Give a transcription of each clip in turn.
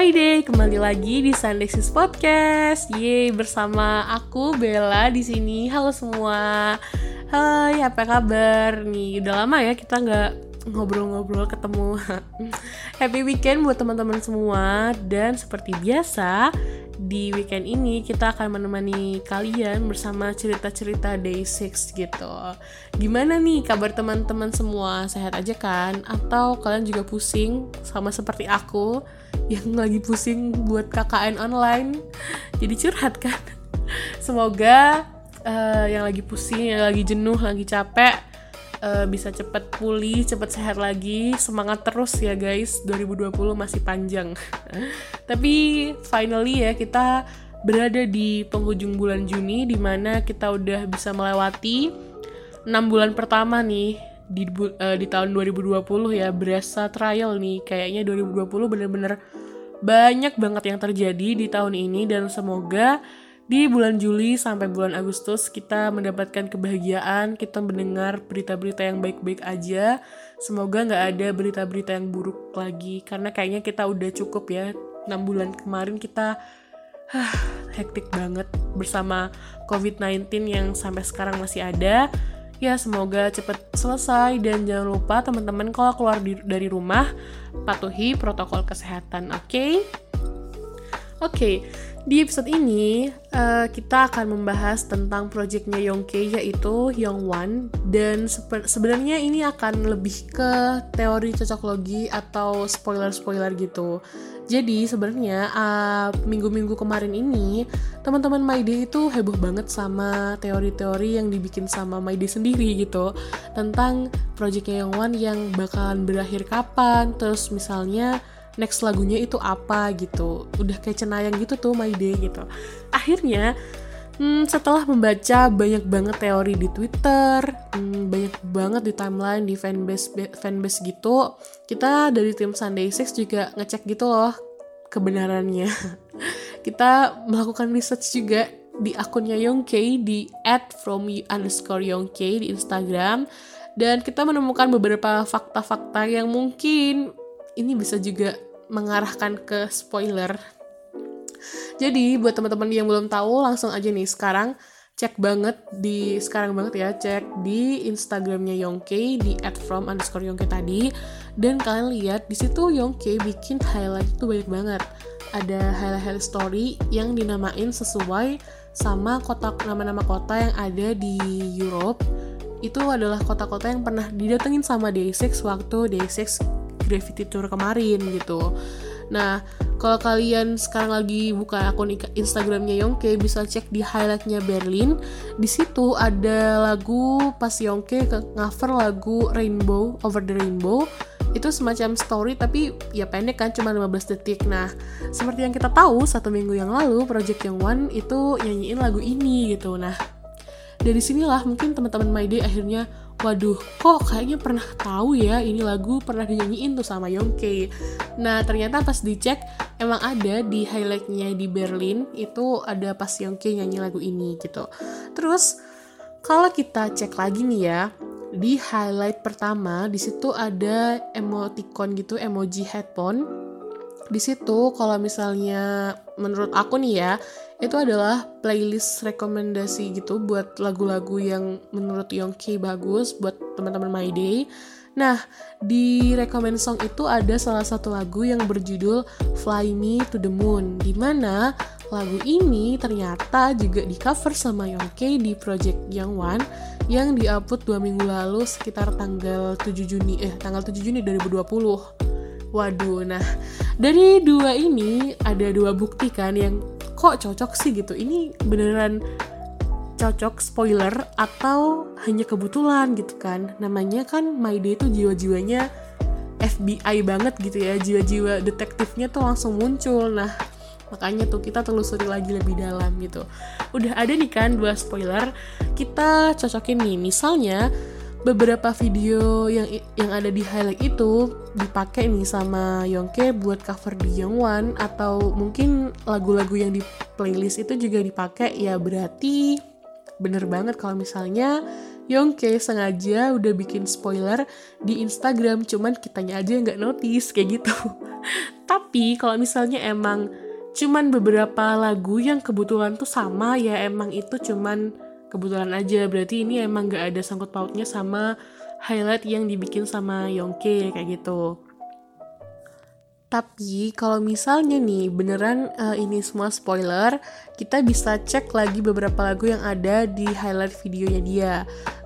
Hello my day, kembali lagi di Sunday Sis Podcast. Yeay, bersama aku Bella di sini. Halo semua. Hai, apa kabar? Nih, udah lama ya kita nggak ngobrol-ngobrol ketemu. Happy weekend buat teman-teman semua dan seperti biasa di weekend ini kita akan menemani kalian bersama cerita-cerita day 6 gitu. Gimana nih kabar teman-teman semua? Sehat aja kan? Atau kalian juga pusing sama seperti aku yang lagi pusing buat KKN online? Jadi curhat kan? Semoga uh, yang lagi pusing, yang lagi jenuh, lagi capek uh, bisa cepet pulih, cepet sehat lagi. Semangat terus ya guys, 2020 masih panjang. Tapi finally ya kita berada di penghujung bulan Juni di mana kita udah bisa melewati 6 bulan pertama nih di uh, di tahun 2020 ya berasa trial nih kayaknya 2020 bener-bener banyak banget yang terjadi di tahun ini dan semoga di bulan Juli sampai bulan Agustus kita mendapatkan kebahagiaan, kita mendengar berita-berita yang baik-baik aja. Semoga nggak ada berita-berita yang buruk lagi, karena kayaknya kita udah cukup ya. 6 bulan kemarin kita huh, hektik banget bersama COVID-19 yang sampai sekarang masih ada. Ya semoga cepet selesai dan jangan lupa teman-teman kalau keluar dari rumah patuhi protokol kesehatan, oke? Okay? Oke, okay, di episode ini uh, kita akan membahas tentang proyeknya Yongke yaitu Yongwan dan sebenarnya ini akan lebih ke teori cocoklogi atau spoiler-spoiler gitu. Jadi sebenarnya uh, minggu-minggu kemarin ini teman-teman Maide itu heboh banget sama teori-teori yang dibikin sama Maide sendiri gitu tentang proyeknya Yongwan yang bakalan berakhir kapan, terus misalnya next lagunya itu apa gitu. Udah kayak cenayang gitu tuh my day gitu. Akhirnya hmm, setelah membaca banyak banget teori di Twitter hmm, banyak banget di timeline di fanbase fanbase gitu kita dari tim Sunday Six juga ngecek gitu loh kebenarannya. Kita melakukan research juga di akunnya Yongkei di at from underscore di Instagram dan kita menemukan beberapa fakta-fakta yang mungkin ini bisa juga mengarahkan ke spoiler. Jadi buat teman-teman yang belum tahu langsung aja nih sekarang cek banget di sekarang banget ya cek di Instagramnya Yongke di @from underscore Yongke tadi. Dan kalian lihat di situ Yongke bikin highlight itu banyak banget. Ada highlight story yang dinamain sesuai sama kota nama-nama kota yang ada di Europe. Itu adalah kota-kota yang pernah didatengin sama Day6 waktu Day6 Gravity Tour kemarin gitu. Nah, kalau kalian sekarang lagi buka akun Instagramnya Yongke, bisa cek di highlightnya Berlin. Di situ ada lagu pas Yongke ke cover lagu Rainbow Over the Rainbow. Itu semacam story tapi ya pendek kan, cuma 15 detik. Nah, seperti yang kita tahu, satu minggu yang lalu Project Young One itu nyanyiin lagu ini gitu. Nah, dari sinilah mungkin teman-teman My Day akhirnya waduh kok kayaknya pernah tahu ya ini lagu pernah dinyanyiin tuh sama Yongke. Nah ternyata pas dicek emang ada di highlightnya di Berlin itu ada pas Yongke nyanyi lagu ini gitu. Terus kalau kita cek lagi nih ya di highlight pertama di situ ada emoticon gitu emoji headphone di situ kalau misalnya menurut aku nih ya itu adalah playlist rekomendasi gitu buat lagu-lagu yang menurut Yongki bagus buat teman-teman My Day. Nah, di recommend song itu ada salah satu lagu yang berjudul Fly Me to the Moon, di mana lagu ini ternyata juga di cover sama Yongke di Project Young One yang diupload dua minggu lalu sekitar tanggal 7 Juni eh tanggal 7 Juni 2020. Waduh, nah dari dua ini ada dua bukti kan yang kok cocok sih gitu. Ini beneran cocok spoiler atau hanya kebetulan gitu kan. Namanya kan My Day itu jiwa-jiwanya FBI banget gitu ya. Jiwa-jiwa detektifnya tuh langsung muncul. Nah makanya tuh kita telusuri lagi lebih dalam gitu. Udah ada nih kan dua spoiler. Kita cocokin nih misalnya beberapa video yang yang ada di highlight itu dipakai nih sama Yongke buat cover di Youngwon atau mungkin lagu-lagu yang di playlist itu juga dipakai. Ya berarti bener banget kalau misalnya Yongke sengaja udah bikin spoiler di Instagram cuman kitanya aja nggak notice kayak gitu. Tapi kalau misalnya emang cuman beberapa lagu yang kebetulan tuh sama ya emang itu cuman kebetulan aja berarti ini emang gak ada sangkut pautnya sama highlight yang dibikin sama Yongke kayak gitu tapi kalau misalnya nih beneran uh, ini semua spoiler, kita bisa cek lagi beberapa lagu yang ada di highlight videonya dia.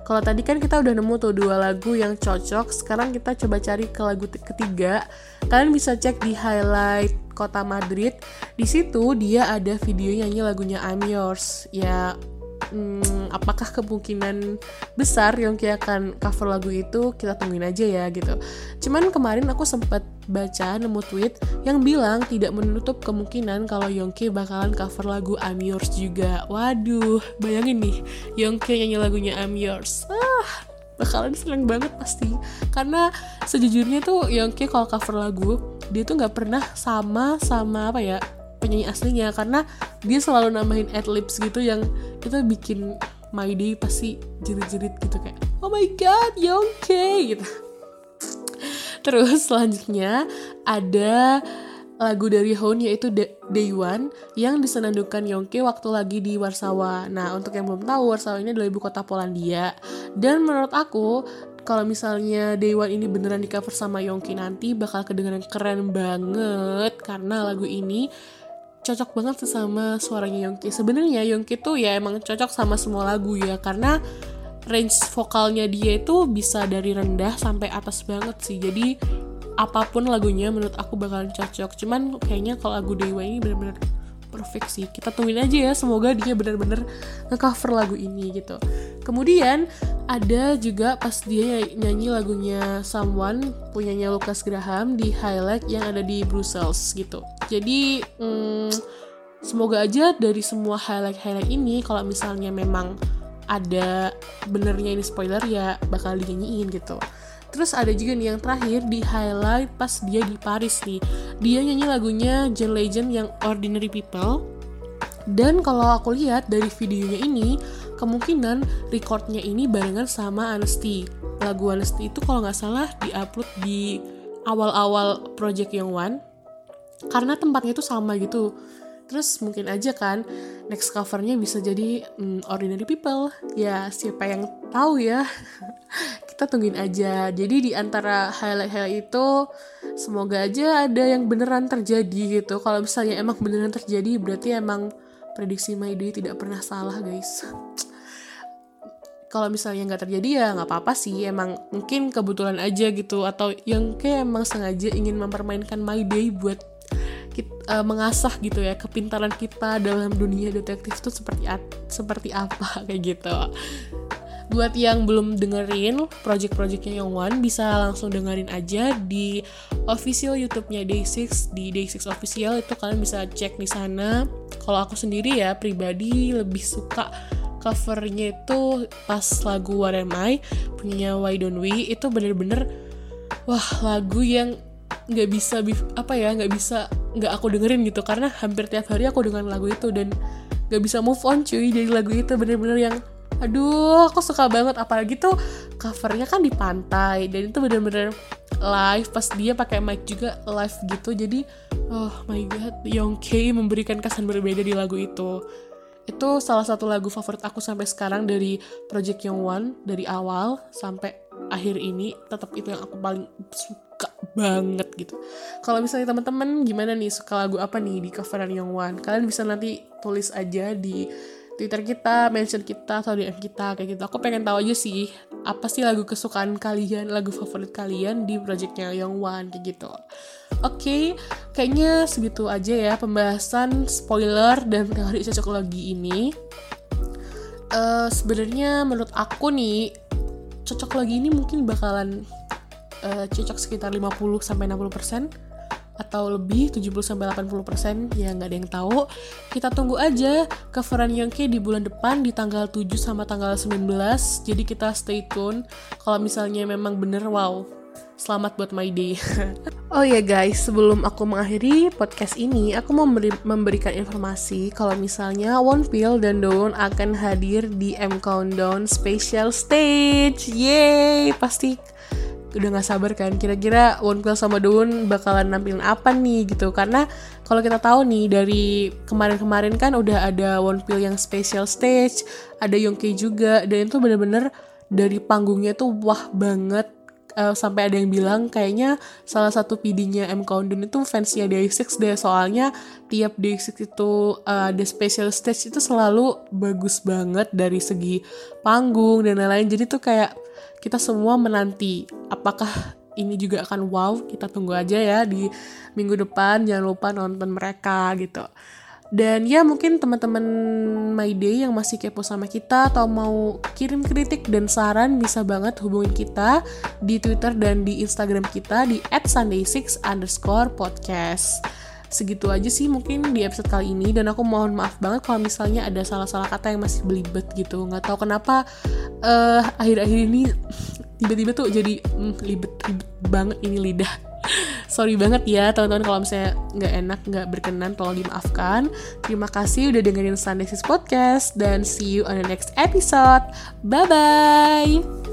Kalau tadi kan kita udah nemu tuh dua lagu yang cocok, sekarang kita coba cari ke lagu ketiga. Kalian bisa cek di highlight kota Madrid. Di situ dia ada video nyanyi lagunya I'm Yours. Ya hmm, apakah kemungkinan besar Yongki akan cover lagu itu? Kita tungguin aja ya gitu. Cuman kemarin aku sempat baca nemu tweet yang bilang tidak menutup kemungkinan kalau Yongki bakalan cover lagu I'm Yours juga. Waduh bayangin nih Yongki nyanyi lagunya I'm Yours. Ah bakalan seneng banget pasti. Karena sejujurnya tuh Yongki kalau cover lagu dia tuh nggak pernah sama sama apa ya penyanyi aslinya karena dia selalu nambahin adlibs gitu yang itu bikin my day pasti jerit-jerit gitu kayak oh my god Yongke gitu terus selanjutnya ada lagu dari Hone yaitu Day One yang disenandungkan Yongke waktu lagi di Warsawa. Nah, untuk yang belum tahu, Warsawa ini adalah ibu kota Polandia. Dan menurut aku, kalau misalnya Day One ini beneran di cover sama Yongke nanti bakal kedengaran keren banget karena lagu ini cocok banget sama suaranya Yongki. Sebenarnya Yongki tuh ya emang cocok sama semua lagu ya karena range vokalnya dia itu bisa dari rendah sampai atas banget sih. Jadi apa pun lagunya menurut aku bakalan cocok. Cuman kayaknya kalau lagu Dewa ini bener-bener perfect sih. Kita tungguin aja ya, semoga dia bener-bener nge-cover lagu ini gitu. Kemudian ada juga pas dia nyanyi lagunya Someone punyanya Lucas Graham di highlight yang ada di Brussels gitu jadi hmm, semoga aja dari semua highlight-highlight ini kalau misalnya memang ada benernya ini spoiler ya bakal dinyanyiin gitu Terus ada juga nih yang terakhir di highlight pas dia di Paris nih. Dia nyanyi lagunya John Legend yang Ordinary People. Dan kalau aku lihat dari videonya ini, kemungkinan recordnya ini barengan sama Honesty. Lagu Honesty itu kalau nggak salah diupload di awal-awal Project Young One. Karena tempatnya itu sama gitu. Terus mungkin aja kan next covernya bisa jadi mm, ordinary people. Ya siapa yang tahu ya. Kita tungguin aja. Jadi di antara highlight highlight itu semoga aja ada yang beneran terjadi gitu. Kalau misalnya emang beneran terjadi berarti emang prediksi My Day tidak pernah salah guys kalau misalnya nggak terjadi ya nggak apa-apa sih emang mungkin kebetulan aja gitu atau yang kayak emang sengaja ingin mempermainkan My Day buat kita, uh, eh, mengasah gitu ya kepintaran kita dalam dunia detektif itu seperti seperti apa kayak gitu. Buat yang belum dengerin project-projectnya Young One bisa langsung dengerin aja di official YouTube-nya Day6 di Day6 Official itu kalian bisa cek di sana. Kalau aku sendiri ya pribadi lebih suka covernya itu pas lagu What Am I punya Why Don't We. Itu bener-bener wah lagu yang nggak bisa apa ya nggak bisa nggak aku dengerin gitu. Karena hampir tiap hari aku dengan lagu itu dan nggak bisa move on cuy. Dari lagu itu bener-bener yang aduh aku suka banget. Apalagi tuh covernya kan di pantai. Dan itu bener-bener live. Pas dia pakai mic juga live gitu. Jadi oh my god. Yongke memberikan kesan berbeda di lagu itu. Itu salah satu lagu favorit aku sampai sekarang dari Project Young One dari awal sampai akhir ini. Tetap itu yang aku paling suka banget gitu. Kalau misalnya teman-teman gimana nih? Suka lagu apa nih di coveran Young One? Kalian bisa nanti tulis aja di Twitter kita, mention kita atau DM kita kayak gitu. Aku pengen tahu aja sih apa sih lagu kesukaan kalian, lagu favorit kalian di projectnya Young One kayak gitu. Oke, okay, kayaknya segitu aja ya pembahasan spoiler dan teori cocok lagi ini. Uh, Sebenarnya menurut aku nih cocok lagi ini mungkin bakalan uh, cocok sekitar 50 sampai 60% atau lebih 70 sampai 80% ya nggak ada yang tahu. Kita tunggu aja coveran Yongke di bulan depan di tanggal 7 sama tanggal 19. Jadi kita stay tune kalau misalnya memang bener wow. Selamat buat my day. oh ya guys, sebelum aku mengakhiri podcast ini, aku mau memberi, memberikan informasi kalau misalnya One Pill dan Dawn akan hadir di M Countdown Special Stage. Yeay, pasti udah nggak sabar kan? Kira-kira One sama Dawn bakalan nampilin apa nih gitu? Karena kalau kita tahu nih dari kemarin-kemarin kan udah ada One Pill yang special stage ada Yongke juga dan itu bener-bener dari panggungnya tuh wah banget. Uh, sampai ada yang bilang kayaknya salah satu PD-nya M. Countdown itu fansnya Day6 deh. Soalnya tiap Day6 itu uh, special stage itu selalu bagus banget dari segi panggung dan lain-lain. Jadi tuh kayak kita semua menanti apakah ini juga akan wow? Kita tunggu aja ya di minggu depan jangan lupa nonton mereka gitu. Dan ya mungkin teman-teman My Day yang masih kepo sama kita atau mau kirim kritik dan saran bisa banget hubungin kita di Twitter dan di Instagram kita di @sunday6 underscore podcast segitu aja sih mungkin di episode kali ini. Dan aku mohon maaf banget kalau misalnya ada salah-salah kata yang masih belibet gitu. Nggak tahu kenapa uh, akhir-akhir ini tiba-tiba tuh jadi mm, libet libet banget ini lidah. Sorry banget ya teman-teman kalau misalnya nggak enak nggak berkenan tolong dimaafkan. Terima kasih udah dengerin Sunday Podcast dan see you on the next episode. Bye bye